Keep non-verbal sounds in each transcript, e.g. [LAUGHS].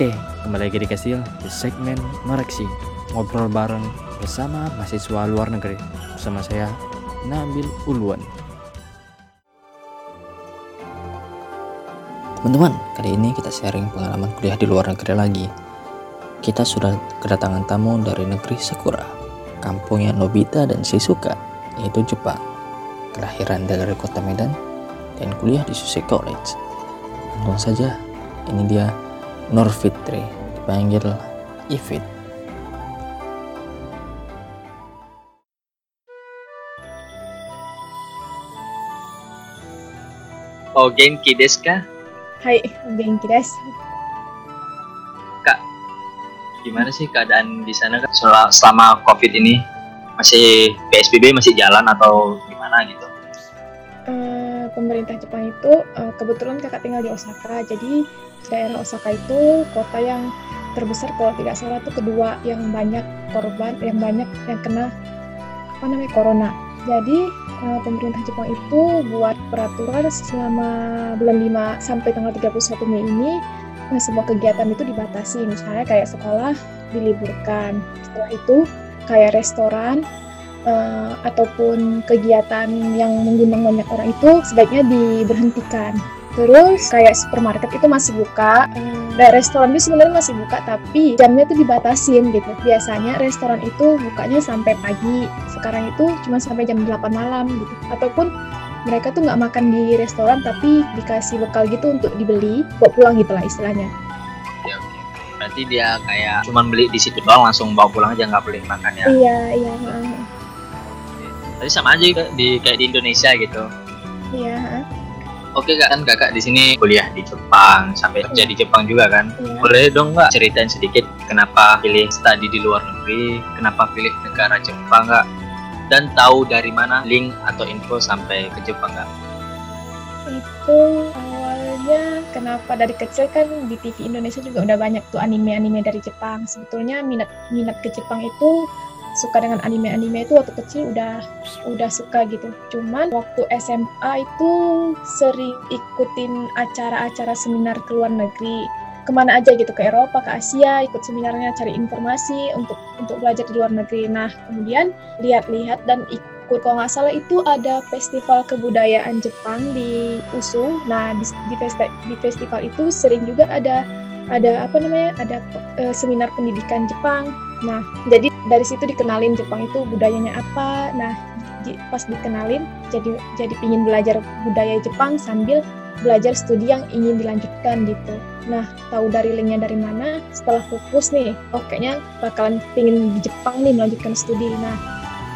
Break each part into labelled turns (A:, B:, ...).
A: Oke, kembali lagi di Kastil di segmen Noreksi Ngobrol bareng bersama mahasiswa luar negeri. Bersama saya, Nabil Uluan Teman-teman, kali ini kita sharing pengalaman kuliah di luar negeri lagi. Kita sudah kedatangan tamu dari negeri Sakura Kampungnya Nobita dan Shizuka, yaitu Jepang. Kelahiran dari kota Medan dan kuliah di Susei College. Langsung saja, ini dia Nur Fitri dipanggil Ifit.
B: Oh, genki desu ka?
C: Hai, genki desu.
B: Kak, gimana sih keadaan di sana Kak selama, COVID ini? Masih PSBB masih jalan atau
C: pemerintah Jepang itu uh, kebetulan kakak tinggal di Osaka, jadi daerah Osaka itu kota yang terbesar kalau tidak salah itu kedua yang banyak korban, yang banyak yang kena apa namanya corona. Jadi uh, pemerintah Jepang itu buat peraturan selama bulan 5 sampai tanggal 31 Mei ini nah, semua kegiatan itu dibatasi. Misalnya kayak sekolah diliburkan. Setelah itu kayak restoran uh, ataupun kegiatan yang mengundang banyak orang itu sebaiknya diberhentikan. Terus kayak supermarket itu masih buka, dan restoran itu sebenarnya masih buka tapi jamnya itu dibatasin gitu. Biasanya restoran itu bukanya sampai pagi, sekarang itu cuma sampai jam 8 malam gitu. Ataupun mereka tuh nggak makan di restoran tapi dikasih bekal gitu untuk dibeli, bawa pulang gitu lah istilahnya.
B: Ya. Berarti dia kayak cuman beli di situ doang langsung bawa pulang aja nggak beli makan ya?
C: Iya iya.
B: Tadi sama aja di kayak di Indonesia gitu.
C: Iya.
B: Oke kak, kan kakak di sini kuliah di Jepang sampai kerja di Jepang juga kan.
C: Iya.
B: Boleh dong kak ceritain sedikit kenapa pilih studi di luar negeri, kenapa pilih negara Jepang kak, dan tahu dari mana link atau info sampai ke Jepang kak?
C: Itu awalnya kenapa dari kecil kan di TV Indonesia juga udah banyak tuh anime-anime dari Jepang. Sebetulnya minat minat ke Jepang itu suka dengan anime-anime itu waktu kecil udah udah suka gitu. Cuman waktu SMA itu sering ikutin acara-acara seminar ke luar negeri. Ke mana aja gitu ke Eropa ke Asia ikut seminarnya cari informasi untuk untuk belajar di luar negeri. Nah kemudian lihat-lihat dan ikut kalau nggak salah itu ada festival kebudayaan Jepang di USU nah di, di, festi di festival itu sering juga ada ada apa namanya ada uh, seminar pendidikan Jepang. Nah jadi dari situ dikenalin Jepang itu budayanya apa nah pas dikenalin jadi jadi pingin belajar budaya Jepang sambil belajar studi yang ingin dilanjutkan gitu. Nah, tahu dari linknya dari mana? Setelah fokus nih, oh kayaknya bakalan pingin di Jepang nih melanjutkan studi. Nah,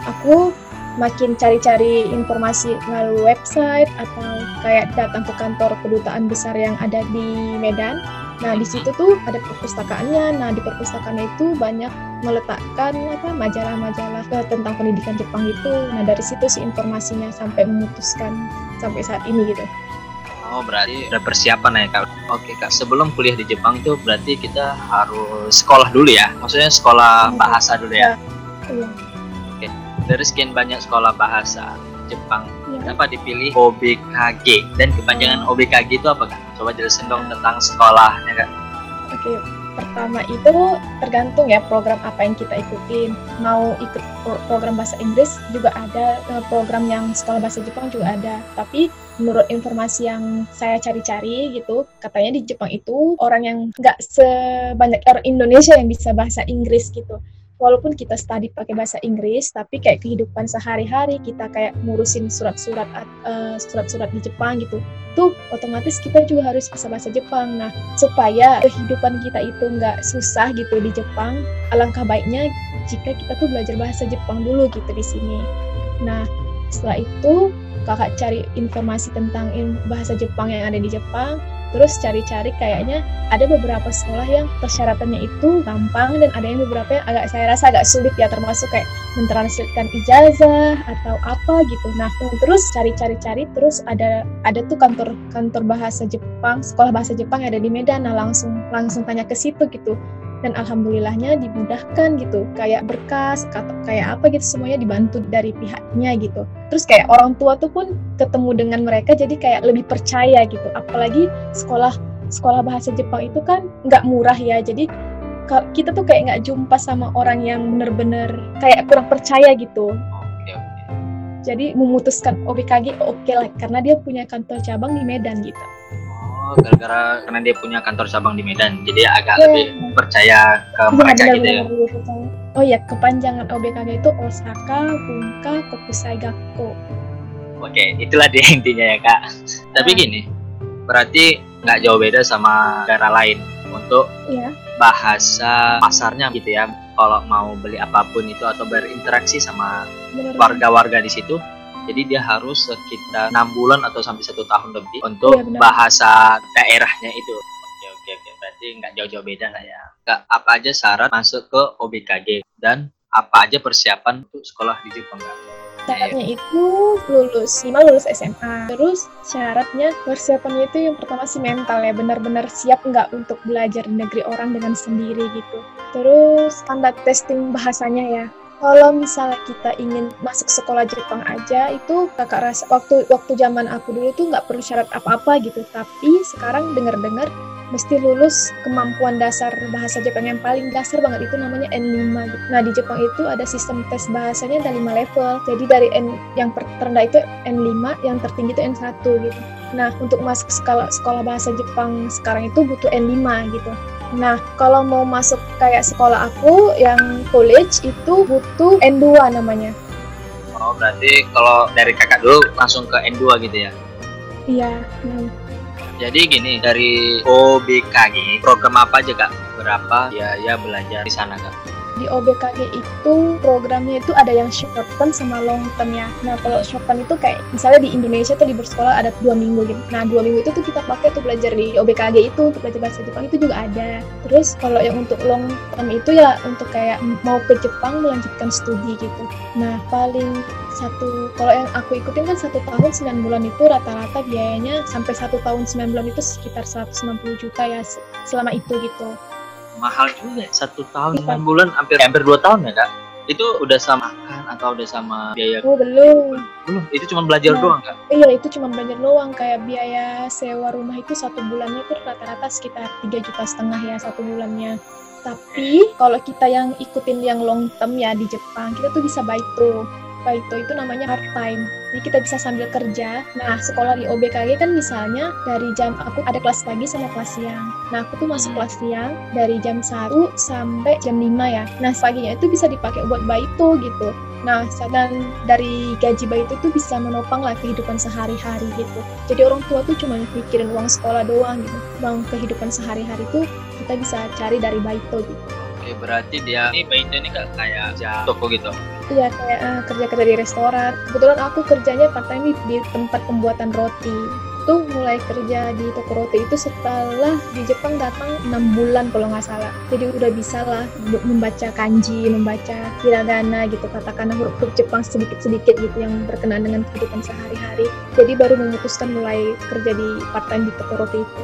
C: aku makin cari-cari informasi melalui website atau kayak datang ke kantor kedutaan besar yang ada di Medan. Nah, di situ tuh ada perpustakaannya. Nah, di perpustakaannya itu banyak meletakkan apa majalah-majalah tentang pendidikan Jepang itu. Nah, dari situ sih informasinya sampai memutuskan sampai saat ini gitu.
B: Oh berarti udah persiapan ya kak. Oke kak, sebelum kuliah di Jepang tuh berarti kita harus sekolah dulu ya. Maksudnya sekolah bahasa dulu ya.
C: Iya.
B: Oke. Dari sekian banyak sekolah bahasa Jepang,
C: Iya.
B: kenapa dipilih OBKG dan kepanjangan OBKG itu apa kak? Coba jelasin dong tentang sekolahnya kak.
C: Oke, pertama itu tergantung ya program apa yang kita ikutin. Mau ikut program bahasa Inggris juga ada, program yang sekolah bahasa Jepang juga ada. Tapi menurut informasi yang saya cari-cari gitu, katanya di Jepang itu orang yang nggak sebanyak orang Indonesia yang bisa bahasa Inggris gitu. Walaupun kita studi pakai bahasa Inggris, tapi kayak kehidupan sehari-hari kita kayak ngurusin surat-surat uh, surat-surat di Jepang gitu, tuh otomatis kita juga harus bisa bahasa Jepang. Nah, supaya kehidupan kita itu nggak susah gitu di Jepang, alangkah baiknya jika kita tuh belajar bahasa Jepang dulu gitu di sini. Nah, setelah itu kakak cari informasi tentang bahasa Jepang yang ada di Jepang terus cari-cari kayaknya ada beberapa sekolah yang persyaratannya itu gampang dan ada yang beberapa yang agak saya rasa agak sulit ya termasuk kayak mentranslitkan ijazah atau apa gitu. Nah terus cari-cari-cari terus ada ada tuh kantor kantor bahasa Jepang sekolah bahasa Jepang yang ada di Medan. Nah langsung langsung tanya ke situ gitu dan alhamdulillahnya dimudahkan gitu. Kayak berkas kayak apa gitu semuanya dibantu dari pihaknya gitu. Terus kayak orang tua tuh pun ketemu dengan mereka jadi kayak lebih percaya gitu. Apalagi sekolah sekolah bahasa Jepang itu kan nggak murah ya. Jadi kita tuh kayak nggak jumpa sama orang yang bener-bener kayak kurang percaya gitu. Jadi memutuskan OBKG oke lah karena dia punya kantor cabang di Medan gitu
B: Oh gara-gara karena dia punya kantor cabang di Medan, jadi agak
C: Iya.
B: lebih percaya ke
C: Iya,
B: mereka gitu ya.
C: oh iya kepanjangan OBKG itu Osaka Bunka Kokusai Gakko
B: Oke, itulah dia [LAUGHS] intinya ya kak. Tapi
C: Nah.
B: gini, berarti nggak jauh beda sama negara lain untuk
C: Iya.
B: bahasa pasarnya gitu ya. Kalau mau beli apa pun itu atau berinteraksi sama warga-warga di situ, jadi dia harus sekitar enam bulan atau sampai satu tahun lebih untuk
C: Iya, benar.
B: bahasa daerahnya itu. Oke oke oke, berarti nggak jauh-jauh beda lah ya. Nggak apa aja syarat masuk ke OBKG dan apa aja persiapan untuk sekolah di Jepang Kak?
C: Syaratnya itu lulus, minimal lulus SMA. Terus syaratnya persiapannya itu yang pertama sih mental ya, benar-benar siap nggak untuk belajar di negeri orang dengan sendiri gitu. Terus standar testing bahasanya ya. Kalau misalnya kita ingin masuk sekolah Jepang aja itu kakak rasa waktu waktu zaman aku dulu tuh nggak perlu syarat apa-apa gitu. Tapi sekarang dengar-dengar mesti lulus kemampuan dasar bahasa Jepang yang paling dasar banget itu namanya N5 gitu. Nah, di Jepang itu ada sistem tes bahasanya ada 5 level. Jadi dari N yang terendah itu N5, yang tertinggi itu N1 gitu. Nah, untuk masuk sekolah sekolah bahasa Jepang sekarang itu butuh N5 gitu. Nah, kalau mau masuk kayak sekolah aku yang college itu butuh N2 namanya.
B: Oh berarti kalau dari kakak dulu langsung ke N2 gitu ya?
C: Iya. nah,
B: Jadi gini dari OBKG program apa aja kak? Berapa biaya belajar di sana kak?
C: Di OBKG itu programnya itu ada yang short term sama long term ya. Nah kalau short term itu kayak misalnya di Indonesia tuh libur sekolah ada dua minggu gitu. Nah dua minggu itu tuh kita pakai tuh belajar di OBKG itu untuk belajar bahasa Jepang itu juga ada. Terus kalau yang untuk long term itu ya untuk kayak mau ke Jepang melanjutkan studi gitu. Nah paling satu kalau yang aku ikutin kan satu tahun 9 bulan itu rata-rata biayanya sampai satu tahun 9 bulan itu sekitar 160 juta ya se- selama itu gitu.
B: Mahal juga ya, satu tahun
C: Iya.
B: 9 bulan hampir hampir dua tahun ya kak? Itu udah sama makan atau udah sama biaya?
C: Oh belum.
B: Belum, itu cuma belajar
C: Nah.
B: doang kak?
C: Iya itu cuma belajar doang kayak biaya sewa rumah itu satu bulannya itu rata-rata sekitar tiga juta setengah ya satu bulannya. Tapi kalau kita yang ikutin yang long term ya di Jepang kita tuh bisa baito. Baito itu namanya part time. Jadi kita bisa sambil kerja. Nah sekolah di OBKG kan misalnya dari jam aku ada kelas pagi sama kelas siang. Nah aku tuh masuk kelas siang dari jam 1 sampai jam 5 ya. Nah paginya itu bisa dipakai buat baito gitu. Nah, dan dari gaji bayi itu tuh bisa menopang lah kehidupan sehari-hari gitu. Jadi orang tua tuh cuma mikirin uang sekolah doang gitu. Uang kehidupan sehari-hari tuh kita bisa cari dari baito gitu.
B: Oke berarti dia ini bayi ini kayak kerja toko gitu?
C: Iya kayak eh, kerja-kerja di restoran. Kebetulan aku kerjanya part time di, tempat pembuatan roti. Tuh mulai kerja di toko roti itu setelah di Jepang datang 6 bulan kalau nggak salah. Jadi udah bisa lah membaca kanji, membaca hiragana gitu, katakanlah huruf-huruf Jepang sedikit-sedikit gitu yang berkenaan dengan kehidupan sehari-hari. Jadi baru memutuskan mulai kerja di part time di toko roti itu.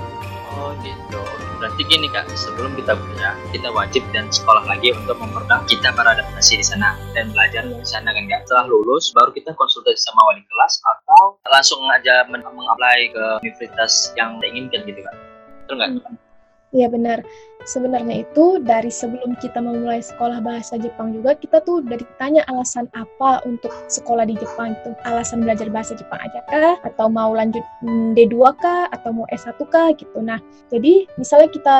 B: Oh gitu. Berarti gini kak, sebelum kita kuliah, kita wajib dan sekolah lagi untuk memperdalam kita beradaptasi di sana dan belajar di sana kan kak. Setelah lulus, baru kita konsultasi sama wali kelas atau langsung aja men- ke universitas yang kita inginkan gitu kak. Betul nggak?
C: Iya benar. Sebenarnya itu dari sebelum kita memulai sekolah bahasa Jepang juga kita tuh udah ditanya alasan apa untuk sekolah di Jepang itu. Alasan belajar bahasa Jepang aja kah? Atau mau lanjut mm, D2 kah? Atau mau S1 kah? Gitu. Nah, jadi misalnya kita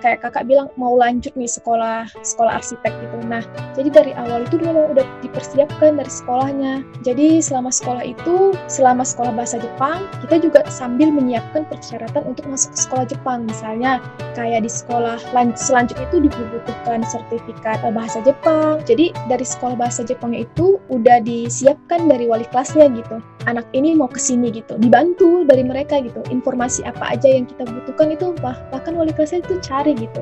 C: kayak kakak bilang mau lanjut nih sekolah sekolah arsitek gitu. Nah, jadi dari awal itu memang udah dipersiapkan dari sekolahnya. Jadi selama sekolah itu, selama sekolah bahasa Jepang, kita juga sambil menyiapkan persyaratan untuk masuk ke sekolah Jepang. Misalnya kayak di sekolah lan- selanjutnya itu dibutuhkan sertifikat bahasa Jepang. Jadi dari sekolah bahasa Jepangnya itu udah disiapkan dari wali kelasnya gitu. Anak ini mau ke sini gitu, dibantu dari mereka gitu. Informasi apa aja yang kita butuhkan itu bah- bahkan wali kelasnya itu cari gitu.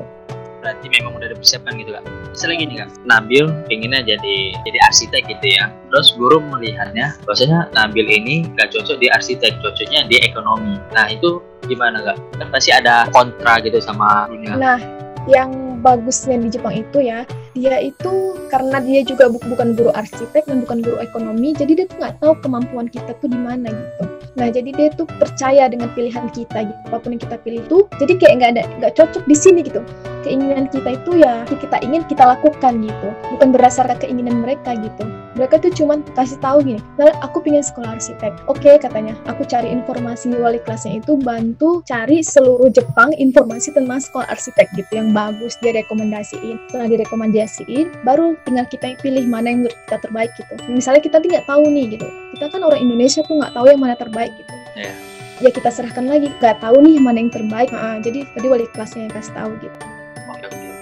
B: Berarti memang udah dipersiapkan gitu kak. Misalnya gini kak, Nabil pengennya jadi jadi arsitek gitu ya. Terus guru melihatnya, bahwasanya Nabil ini gak cocok di arsitek, cocoknya di ekonomi. Nah itu gimana kak? Kan pasti ada kontra gitu sama dunia.
C: Nah, yang bagusnya di Jepang itu ya, dia itu karena dia juga bu- bukan guru arsitek dan bukan guru ekonomi, jadi dia tuh nggak tahu kemampuan kita tuh di mana gitu. Nah jadi dia tuh percaya dengan pilihan kita gitu. Apa pun yang kita pilih tuh, jadi kayak nggak ada nggak cocok di sini gitu. Keinginan kita itu ya kita ingin kita lakukan gitu, bukan berdasarkan keinginan mereka gitu. Mereka tuh cuman kasih tahu gini, aku pengen sekolah arsitek. Oke katanya, aku cari informasi wali kelasnya itu bantu cari seluruh Jepang informasi tentang sekolah arsitek gitu yang bagus dia rekomendasiin. Setelah direkomendasiin, baru tinggal kita pilih mana yang menurut kita terbaik gitu. Misalnya kita tidak tahu nih gitu, kita kan orang Indonesia tuh nggak tahu yang mana terbaik gitu.
B: Iya.
C: Ya kita serahkan lagi, nggak tahu nih mana yang terbaik. Nah, jadi tadi wali kelasnya yang kasih tahu gitu.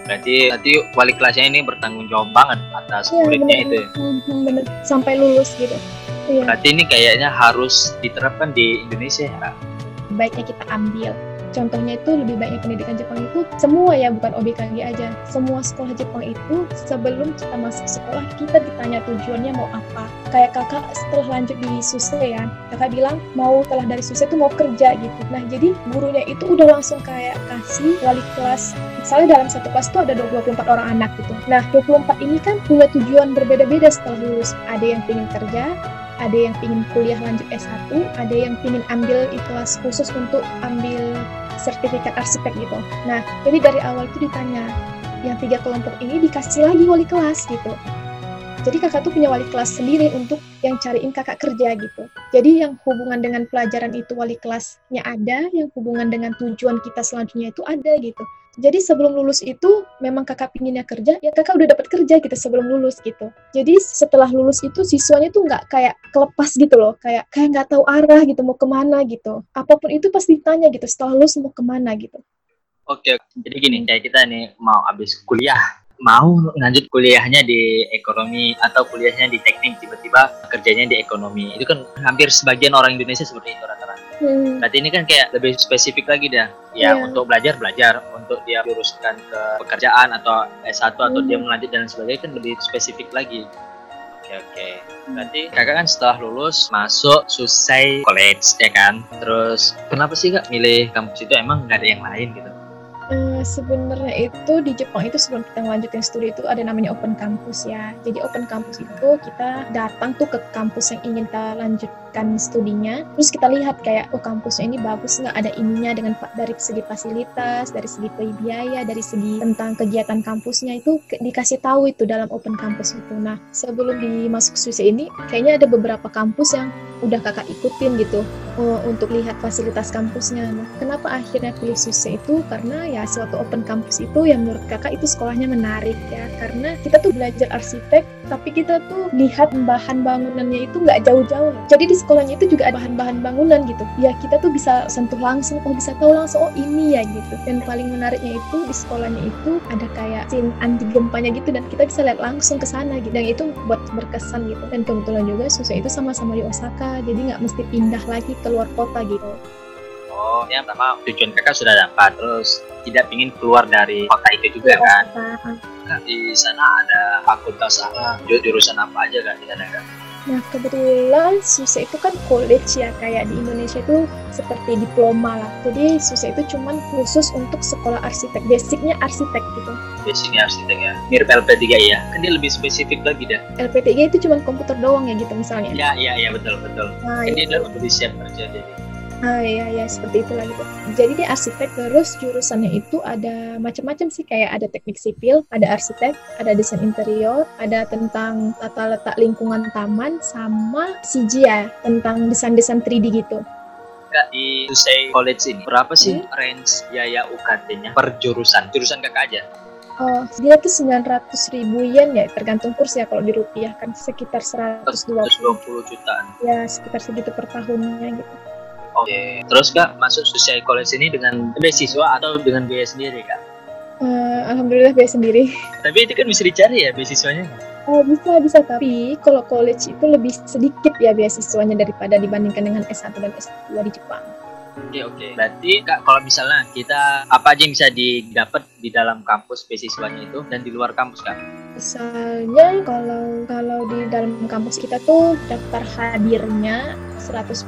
B: Berarti nanti wali kelasnya ini bertanggung jawab banget atas
C: Iya,
B: muridnya
C: bener.
B: itu. ya.
C: Hmm, bener sampai lulus gitu. Iya,
B: Berarti ini kayaknya harus diterapkan di Indonesia ya.
C: Baiknya kita ambil. Contohnya itu lebih baiknya pendidikan Jepang itu semua ya bukan OBKG aja. Semua sekolah Jepang itu sebelum kita masuk sekolah kita ditanya tujuannya mau apa. Kayak kakak setelah lanjut di SUSE ya, kakak bilang mau setelah dari SUSE itu mau kerja gitu. Nah jadi gurunya itu udah langsung kayak kasih wali kelas. Misalnya dalam satu kelas itu ada 24 orang anak gitu. Nah 24 ini kan punya tujuan berbeda-beda setelah lulus. Ada yang pengen kerja, ada yang ingin kuliah lanjut S1, ada yang ingin ambil kelas khusus untuk ambil sertifikat arsitek gitu. Nah, jadi dari awal itu ditanya, yang tiga kelompok ini dikasih lagi wali kelas gitu. Jadi kakak tuh punya wali kelas sendiri untuk yang cariin kakak kerja gitu. Jadi yang hubungan dengan pelajaran itu wali kelasnya ada, yang hubungan dengan tujuan kita selanjutnya itu ada gitu. Jadi sebelum lulus itu memang kakak pinginnya kerja, ya kakak udah dapat kerja gitu sebelum lulus gitu. Jadi setelah lulus itu siswanya tuh nggak kayak kelepas gitu loh, kayak kayak nggak tahu arah gitu mau ke mana gitu. Apa pun itu pasti ditanya gitu setelah lulus mau ke mana gitu.
B: Oke, oke. jadi gini, kayak kita nih mau habis kuliah, mau lanjut kuliahnya di ekonomi atau kuliahnya di teknik, tiba-tiba kerjanya di ekonomi. Itu kan hampir sebagian orang Indonesia seperti itu rata-rata.
C: Hmm,
B: Berarti ini kan kayak lebih spesifik lagi dah. Ya,
C: Iya.
B: untuk belajar belajar, untuk dia luruskan ke pekerjaan atau S1 atau
C: Hmm.
B: dia melanjut dan sebagainya kan lebih spesifik lagi. Oke, oke. Berarti kakak kan setelah lulus masuk Susai College ya kan. Terus kenapa sih kak milih kampus itu emang nggak ada yang lain gitu?
C: Eh, sebenarnya itu di Jepang itu sebelum kita lanjutin studi itu ada namanya open campus ya. Jadi open campus itu kita datang tuh ke kampus yang ingin kita lanjutkan studinya. Terus kita lihat kayak oh kampusnya ini bagus nggak ada ininya dengan dari segi fasilitas, dari segi biaya, dari segi tentang kegiatan kampusnya itu dikasih tahu itu dalam open campus itu. Nah sebelum dimasuk SUSE ini kayaknya ada beberapa kampus yang udah kakak ikutin gitu uh, untuk lihat fasilitas kampusnya. Nah, kenapa akhirnya pilih SUSE itu? Karena ya suatu open campus itu yang menurut kakak itu sekolahnya menarik ya. Karena kita tuh belajar arsitek, tapi kita tuh lihat bahan bangunannya itu nggak jauh-jauh. Jadi di sekolahnya itu juga ada bahan-bahan bangunan gitu. Ya kita tuh bisa sentuh langsung, oh bisa tahu langsung, oh ini ya gitu. Dan paling menariknya itu di sekolahnya itu ada kayak scene anti gempanya gitu dan kita bisa lihat langsung ke sana gitu. Dan itu buat berkesan gitu. Dan kebetulan juga SUSE itu sama-sama di Osaka, jadi nggak mesti pindah lagi keluar kota gitu.
B: Oh, yang pertama tujuan kakak sudah dapat, terus tidak ingin keluar dari kota itu juga
C: Di
B: kan?
C: Osaka.
B: Kak, di sana ada fakultas apa, ju- jurusan apa aja kak di sana kak?
C: Nah, kebetulan SUSE itu kan college ya, kayak di Indonesia itu seperti diploma lah. Jadi SUSE itu cuman khusus untuk sekolah arsitek, basicnya arsitek gitu.
B: Basicnya arsitek ya, mirip LP3 ya, kan dia lebih spesifik lagi dah.
C: LPTG itu cuman komputer doang ya gitu misalnya.
B: Ya, ya, ya betul betul.
C: Nah,
B: Kan dia
C: itu.
B: udah lebih siap kerja jadi.
C: Ah iya ya seperti itulah gitu. Jadi dia arsitek terus jurusannya itu ada macam-macam sih kayak ada teknik sipil, ada arsitek, ada desain interior, ada tentang tata letak lingkungan taman sama CG ya tentang desain-desain 3D gitu.
B: Di Susei College ini berapa sih
C: Hmm.
B: range biaya UKT-nya per jurusan? Jurusan kakak aja.
C: Oh, dia tuh 900 ribu yen ya, tergantung kurs ya kalau dirupiahkan sekitar 120
B: 120 jutaan.
C: ya sekitar segitu per tahunnya gitu.
B: Oke. Terus kak masuk Susei College ini dengan beasiswa atau dengan biaya sendiri kak?
C: Eh, Alhamdulillah biaya sendiri.
B: Tapi itu kan bisa dicari ya beasiswanya.
C: Oh bisa bisa tapi kalau college itu lebih sedikit ya beasiswanya daripada dibandingkan dengan S1 dan S2 di Jepang.
B: Oke oke. Berarti kak kalau misalnya kita apa aja yang bisa didapat di dalam kampus beasiswanya itu dan di luar kampus kak?
C: Misalnya kalau kalau di dalam kampus kita tuh daftar hadirnya 100%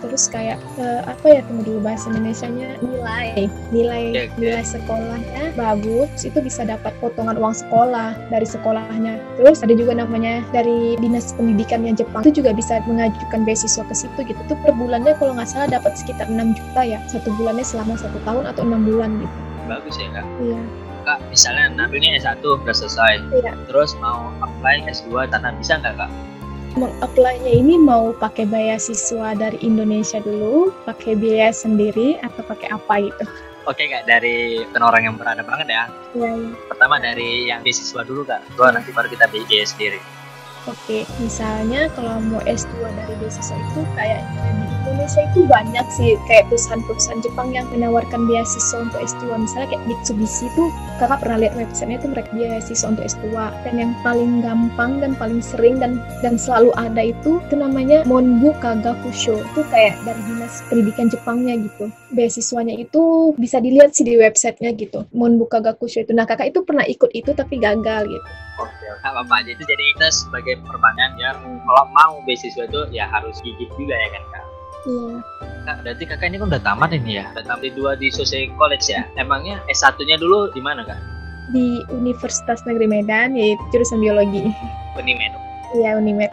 C: terus kayak eh, apa ya tunggu dulu bahasa Indonesianya? Nilai. Nilai nilai sekolahnya bagus itu bisa dapat potongan uang sekolah dari sekolahnya. Terus ada juga namanya dari dinas pendidikannya Jepang itu juga bisa mengajukan beasiswa ke situ gitu. Tuh per bulannya kalau nggak salah dapat sekitar 6 juta ya satu bulannya selama satu tahun atau enam bulan gitu.
B: Bagus ya kak.
C: Iya
B: kak misalnya ngambilnya S1 udah selesai
C: Iya.
B: terus mau apply S2 tanah bisa nggak kak
C: mengapply-nya ini mau pakai beasiswa dari Indonesia dulu, pakai biaya sendiri atau pakai apa gitu.
B: oke kak dari kan orang yang berada banget ya
C: Ya, ya.
B: pertama dari yang beasiswa dulu kak Terus nanti baru kita biaya sendiri
C: Oke, misalnya kalau mau S2 dari beasiswa itu kayaknya di Indonesia itu banyak sih kayak perusahaan-perusahaan Jepang yang menawarkan beasiswa untuk S2. Misalnya kayak Mitsubishi itu kakak pernah lihat websitenya itu mereka beasiswa untuk S2. Dan yang paling gampang dan paling sering dan dan selalu ada itu itu namanya Monbu Kagakusho. Itu kayak dari dinas pendidikan Jepangnya gitu. Beasiswanya itu bisa dilihat sih di websitenya gitu. Monbu Kagakusho itu. Nah kakak itu pernah ikut itu tapi gagal gitu.
B: oke apa-apa aja itu jadi kita sebagai perbankan ya kalau mau beasiswa itu ya harus gigit juga ya kan kak
C: Iya.
B: Kak, berarti kakak ini kan udah tamat ini ya udah tamat di dua di Sosei College ya emangnya S1 nya dulu di mana kak
C: di Universitas Negeri Medan yaitu jurusan biologi.
B: Unimed
C: Iya Unimed.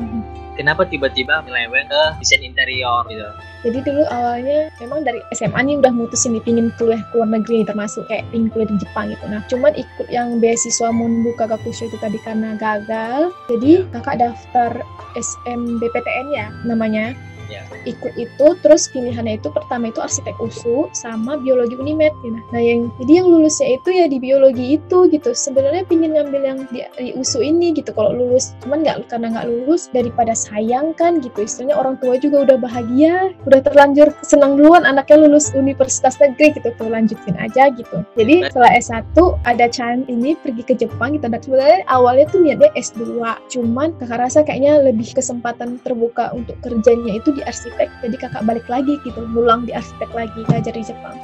B: kenapa tiba-tiba melewet ke desain interior gitu
C: Jadi dulu awalnya memang dari SMA nih udah mutusin nih pingin kuliah ke luar negeri nih, termasuk kayak pingin kuliah di Jepang gitu. Nah cuman ikut yang beasiswa Monbu Kagakusho itu tadi karena gagal. Jadi kakak daftar SMBPTN ya namanya.
B: Ya.
C: Ikut itu terus pilihannya itu pertama itu arsitek USU sama biologi Unimed gitu. Nah yang jadi yang lulusnya itu ya di biologi itu gitu. Sebenarnya pingin ngambil yang di, di USU ini gitu kalau lulus. Cuman nggak karena nggak lulus daripada sayang kan gitu. Istilahnya orang tua juga udah bahagia, udah terlanjur senang duluan anaknya lulus universitas negeri gitu tuh lanjutin aja gitu. Jadi setelah S1 ada chance ini pergi ke Jepang gitu. Dan sebenarnya awalnya tuh niatnya S2. Cuman kakak rasa kayaknya lebih kesempatan terbuka untuk kerjanya itu di arsitek. Jadi kakak balik lagi gitu, ngulang di arsitek lagi belajar di Jepang.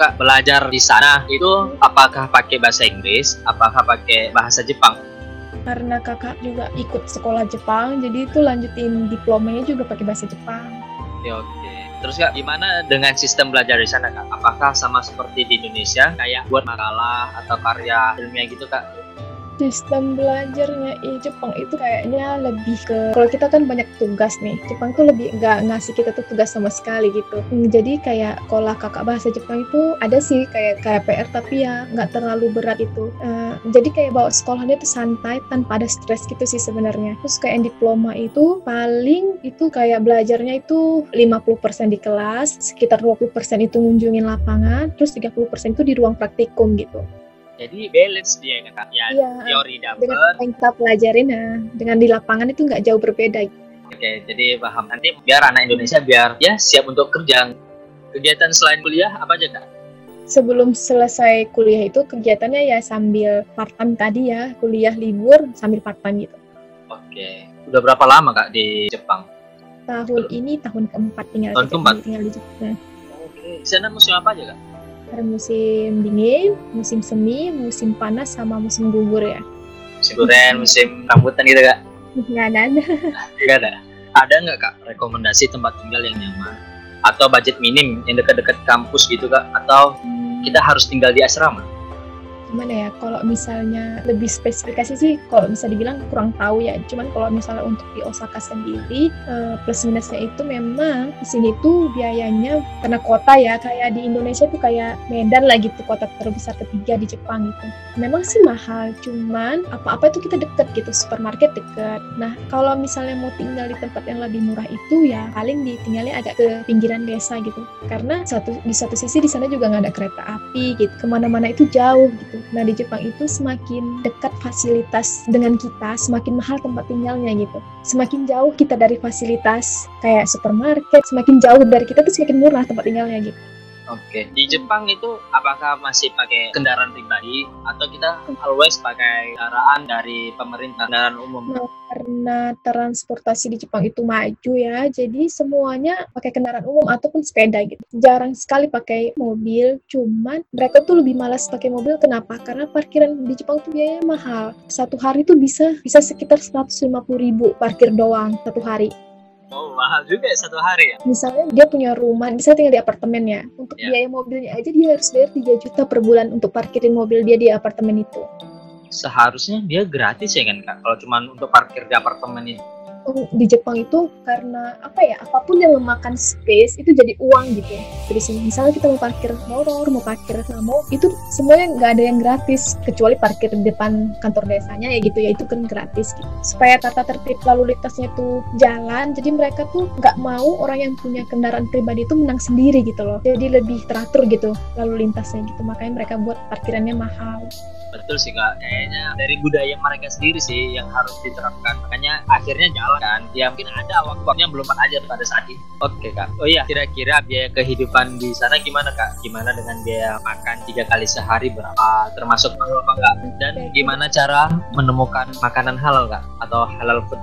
B: kak belajar di sana itu apakah pakai bahasa Inggris apakah pakai bahasa Jepang
C: Karena kakak juga ikut sekolah Jepang, jadi itu lanjutin diplomanya juga pakai bahasa Jepang.
B: Ya, oke. Terus kak, gimana dengan sistem belajar di sana kak? Apakah sama seperti di Indonesia, kayak buat makalah atau karya ilmiah gitu kak?
C: Sistem belajarnya di Jepang itu kayaknya lebih ke kalau kita kan banyak tugas nih. Jepang tuh lebih nggak ngasih kita tuh tugas sama sekali gitu. Hmm, Jadi kayak sekolah kakak bahasa Jepang itu ada sih kayak kayak PR tapi ya nggak terlalu berat itu. Eh, jadi kayak bawa sekolahnya tuh santai tanpa ada stres gitu sih sebenarnya. Terus kayak yang diploma itu paling itu kayak belajarnya itu 50% di kelas, sekitar 20% itu ngunjungin lapangan, terus 30% itu di ruang praktikum gitu.
B: Jadi balance dia kan kak? Ya,
C: Iya.
B: teori
C: dengan
B: dapat.
C: apa yang kita pelajarin nah, dengan di lapangan itu nggak jauh berbeda
B: Oke, jadi paham. Nanti biar anak Indonesia biar ya siap untuk kerja. Kegiatan selain kuliah apa aja kak?
C: sebelum selesai kuliah itu kegiatannya ya sambil part time tadi ya kuliah libur sambil part time gitu
B: Oke. Udah berapa lama kak di Jepang?
C: tahun ini tahun keempat tinggal
B: Tahun
C: di-
B: keempat?
C: tinggal di Jepang
B: Oke. Di sana musim apa aja kak?
C: Ada musim dingin musim semi musim panas sama musim gugur ya
B: Musim durian, musim rambutan gitu kak?
C: nggak ada
B: Gak ada. Ada nggak kak rekomendasi tempat tinggal yang nyaman? Atau budget minim yang dekat-dekat kampus gitu kak? Atau kita harus tinggal di asrama?
C: Gimana ya kalau misalnya lebih spesifikasi sih kalau bisa dibilang kurang tahu ya. Cuman kalau misalnya untuk di Osaka sendiri eh, plus minusnya itu memang di sini tuh biayanya karena kota ya. Kayak di Indonesia tuh kayak Medan lah gitu kota terbesar ketiga di Jepang gitu memang sih mahal cuman apa-apa itu kita deket gitu supermarket deket. Nah kalau misalnya mau tinggal di tempat yang lebih murah itu ya paling ditinggalnya agak ke pinggiran desa gitu. Karena satu di satu sisi di sana juga nggak ada kereta api gitu ke mana-mana itu jauh gitu nah di Jepang itu semakin dekat fasilitas dengan kita semakin mahal tempat tinggalnya gitu. Semakin jauh kita dari fasilitas kayak supermarket semakin jauh dari kita tuh semakin murah tempat tinggalnya gitu
B: Oke, di Jepang itu apakah masih pakai kendaraan pribadi atau kita always pakai kendaraan dari pemerintah, kendaraan umum?
C: Nah, karena transportasi di Jepang itu maju ya, jadi semuanya pakai kendaraan umum ataupun sepeda gitu. Jarang sekali pakai mobil, cuman mereka tuh lebih malas pakai mobil. Kenapa? Karena parkiran di Jepang tuh biayanya mahal. Satu hari tuh bisa bisa sekitar 150 ribu parkir doang satu hari.
B: Oh, mahal juga ya satu hari ya?
C: Misalnya dia punya rumah, bisa tinggal di apartemen ya. Untuk
B: Ya.
C: biaya mobilnya aja dia harus bayar 3 juta per bulan untuk parkirin mobil dia di apartemen itu.
B: Seharusnya dia gratis ya kan kak? Kalau cuma untuk parkir di apartemen.
C: Oh, di Jepang itu karena apa ya apa pun yang memakan space itu jadi uang gitu. Sini misalnya kita mau parkir motor mau parkir mau itu semuanya nggak ada yang gratis kecuali parkir di depan kantor desanya ya gitu ya itu kan gratis gitu. Supaya tata tertib lalu lintasnya itu jalan jadi mereka tuh nggak mau orang yang punya kendaraan pribadi itu menang sendiri gitu loh. Jadi lebih teratur gitu lalu lintasnya gitu. Makanya mereka buat parkirannya mahal.
B: Betul sih kak, kayaknya. Dari budaya mereka sendiri sih yang harus diterapkan. Makanya akhirnya jalan kan. Ya mungkin ada waktunya belum aja pada saat ini. Oke kak. Oh iya, kira-kira biaya kehidupan di sana gimana kak? Gimana dengan biaya makan tiga kali sehari berapa? Termasuk mahal apa enggak? Dan gimana cara menemukan makanan halal kak? Atau halal food?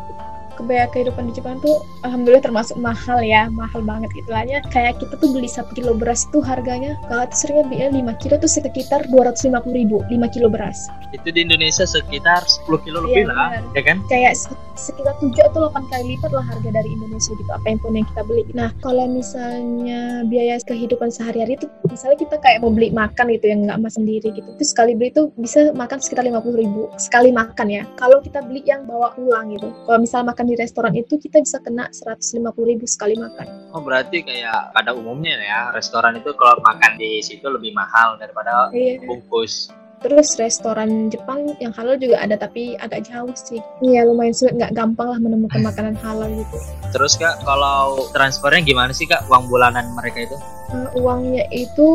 C: Kebaya kehidupan di Jepang tuh alhamdulillah termasuk mahal ya mahal banget gitu. Ya kayak kita tuh beli satu kilo beras tuh harganya kalau tuh seringnya beli 5 kilo tuh sekitar 250 ribu 5 kilo beras.
B: Itu di Indonesia sekitar 10 kilo lebih
C: Iya,
B: lah, ya kan?
C: kayak se- sekitar 7 atau 8 kali lipat lah harga dari Indonesia gitu apa yang pun yang kita beli. Nah kalau misalnya biaya kehidupan sehari-hari itu misalnya kita kayak mau beli makan gitu yang nggak mas sendiri gitu itu sekali beli itu bisa makan sekitar 50 ribu sekali makan ya. Kalau kita beli yang bawa pulang gitu kalau misal makan di restoran itu kita bisa kena 150 ribu sekali makan
B: Oh berarti kayak pada umumnya ya restoran itu kalau makan di situ lebih mahal daripada
C: iya
B: bungkus.
C: Terus restoran Jepang yang halal juga ada tapi agak jauh sih. Iya lumayan sulit, nggak gampang lah menemukan makanan halal gitu.
B: Terus kak kalau transfernya gimana sih kak uang bulanan mereka itu?
C: Eh, uangnya itu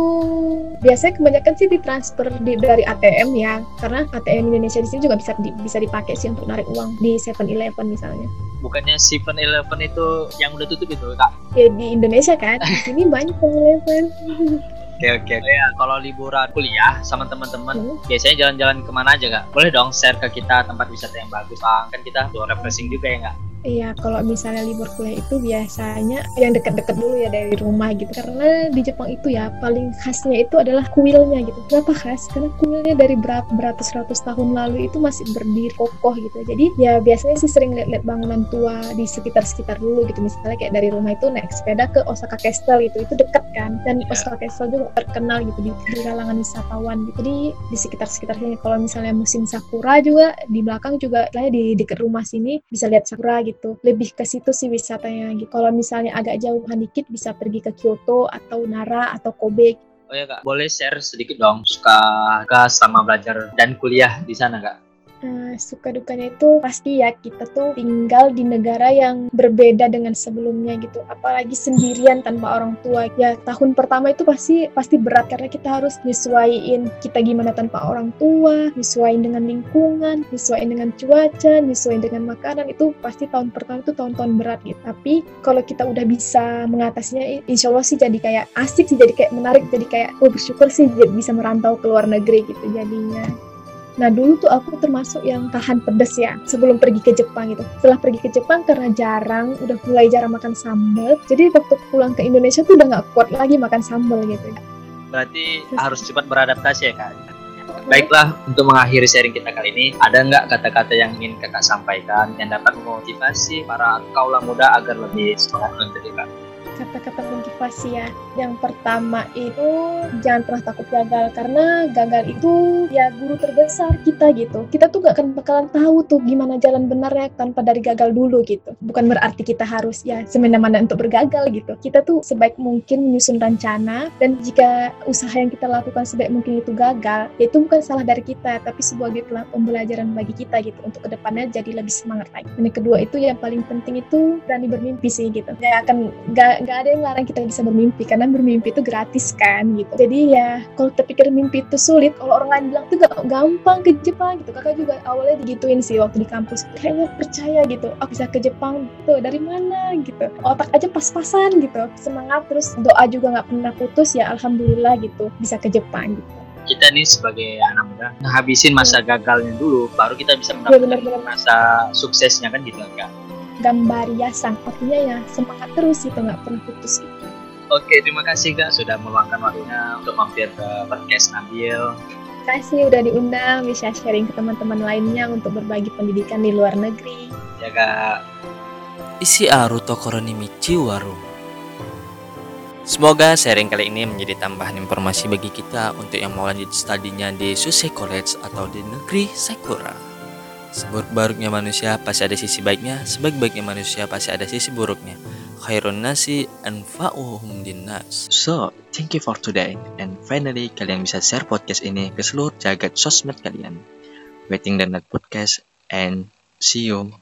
C: biasanya kebanyakan sih ditransfer di, dari ATM ya, karena ATM Indonesia di sini juga bisa di- bisa dipakai sih untuk narik uang di 7-Eleven misalnya.
B: Bukannya Seven Eleven itu yang udah tutup itu kak?
C: Ya di Indonesia kan, di sini banyak 7-Eleven. [LAUGHS]
B: Oke oke. Ya kalau liburan kuliah sama teman-teman
C: Hmm.
B: biasanya jalan-jalan ke mana aja kak? Boleh dong share ke kita tempat wisata yang bagus bang. Kan kita tuh refreshing juga ya nggak?
C: Iya, kalau misalnya libur kuliah itu biasanya yang deket-deket dulu ya dari rumah gitu. Karena di Jepang itu ya paling khasnya itu adalah kuilnya gitu. Kenapa khas? Karena kuilnya dari berat beratus-ratus tahun lalu itu masih berdiri kokoh gitu. Jadi ya biasanya sih sering lihat-lihat bangunan tua di sekitar-sekitar dulu gitu. Misalnya kayak dari rumah itu naik sepeda ke Osaka Castle itu, itu deket kan. Dan
B: Iya.
C: Osaka Castle juga terkenal gitu di, di kalangan wisatawan gitu. Jadi di sekitar-sekitar sini kalau misalnya musim sakura juga di belakang juga lah di dekat rumah sini bisa lihat sakura gitu lebih ke situ sih wisatanya gitu kalau misalnya agak jauhan dikit bisa pergi ke Kyoto atau Nara atau Kobe.
B: Oh ya kak, boleh share sedikit dong suka suka sama belajar dan kuliah di sana kak?
C: Nah, suka dukanya itu pasti ya kita tuh tinggal di negara yang berbeda dengan sebelumnya gitu. Apalagi sendirian tanpa orang tua. Ya tahun pertama itu pasti pasti berat karena kita harus nyesuaiin kita gimana tanpa orang tua, nyesuaiin dengan lingkungan, nyesuaiin dengan cuaca, nyesuaiin dengan makanan itu pasti tahun pertama itu tahun-tahun berat gitu. Tapi kalau kita udah bisa mengatasinya, insya Allah sih jadi kayak asik sih, jadi kayak menarik, jadi kayak oh bersyukur sih bisa merantau ke luar negeri gitu jadinya. Nah dulu tuh aku termasuk yang tahan pedes ya sebelum pergi ke Jepang gitu. Setelah pergi ke Jepang karena jarang, udah mulai jarang makan sambal. Jadi waktu pulang ke Indonesia tuh udah nggak kuat lagi makan sambal gitu.
B: Berarti harus cepat beradaptasi ya kak? Baiklah, untuk mengakhiri sharing kita kali ini, ada nggak kata-kata yang ingin kakak sampaikan yang dapat memotivasi para kaula muda agar lebih semangat untuk kak?
C: Kata-kata motivasi ya. Yang pertama itu jangan pernah takut gagal karena gagal itu ya guru terbesar kita gitu. Kita tuh gak akan bakalan tahu tuh gimana jalan benarnya tanpa dari gagal dulu gitu. Bukan berarti kita harus ya semena-mena untuk bergagal gitu. Kita tuh sebaik mungkin menyusun rencana dan jika usaha yang kita lakukan sebaik mungkin itu gagal, ya itu bukan salah dari kita tapi sebagai pela- pembelajaran bagi kita gitu untuk ke depannya jadi lebih semangat lagi. Dan yang kedua itu yang paling penting itu berani bermimpi sih gitu. Gak akan gak nggak ada yang larang kita bisa bermimpi karena bermimpi itu gratis kan gitu. Jadi ya kalau terpikir mimpi itu sulit kalau orang lain bilang itu gak gampang ke Jepang gitu. Kakak juga awalnya digituin sih waktu di kampus. Kayaknya percaya gitu. Aku bisa ke Jepang tuh dari mana? gitu. Otak aja pas-pasan gitu. Semangat terus doa juga nggak pernah putus ya alhamdulillah gitu. Bisa ke Jepang gitu.
B: Kita nih sebagai anak muda ngabisin masa gagalnya dulu baru kita bisa
C: Iya,
B: mendapatkan masa suksesnya kan gitu kan
C: gambar yasan artinya ya semangat terus gitu nggak pernah putus gitu.
B: Oke, terima kasih Kak sudah meluangkan waktunya untuk mampir ke podcast Nabil.
C: Terima kasih udah diundang bisa sharing ke teman-teman lainnya untuk berbagi pendidikan di luar negeri
B: Ya Kak.
A: Isi aru tokoro ni michi waru. Semoga sharing kali ini menjadi tambahan informasi bagi kita untuk yang mau lanjut studinya di Susei College atau di negeri Sakura. Seburuk-buruknya manusia pasti ada sisi baiknya, sebaik-baiknya manusia pasti ada sisi buruknya. Khairun nasi anfa'uhum dinnas.
B: So, thank you for today. And finally, kalian bisa share podcast ini ke seluruh jagat sosmed kalian. Waiting the next podcast and see you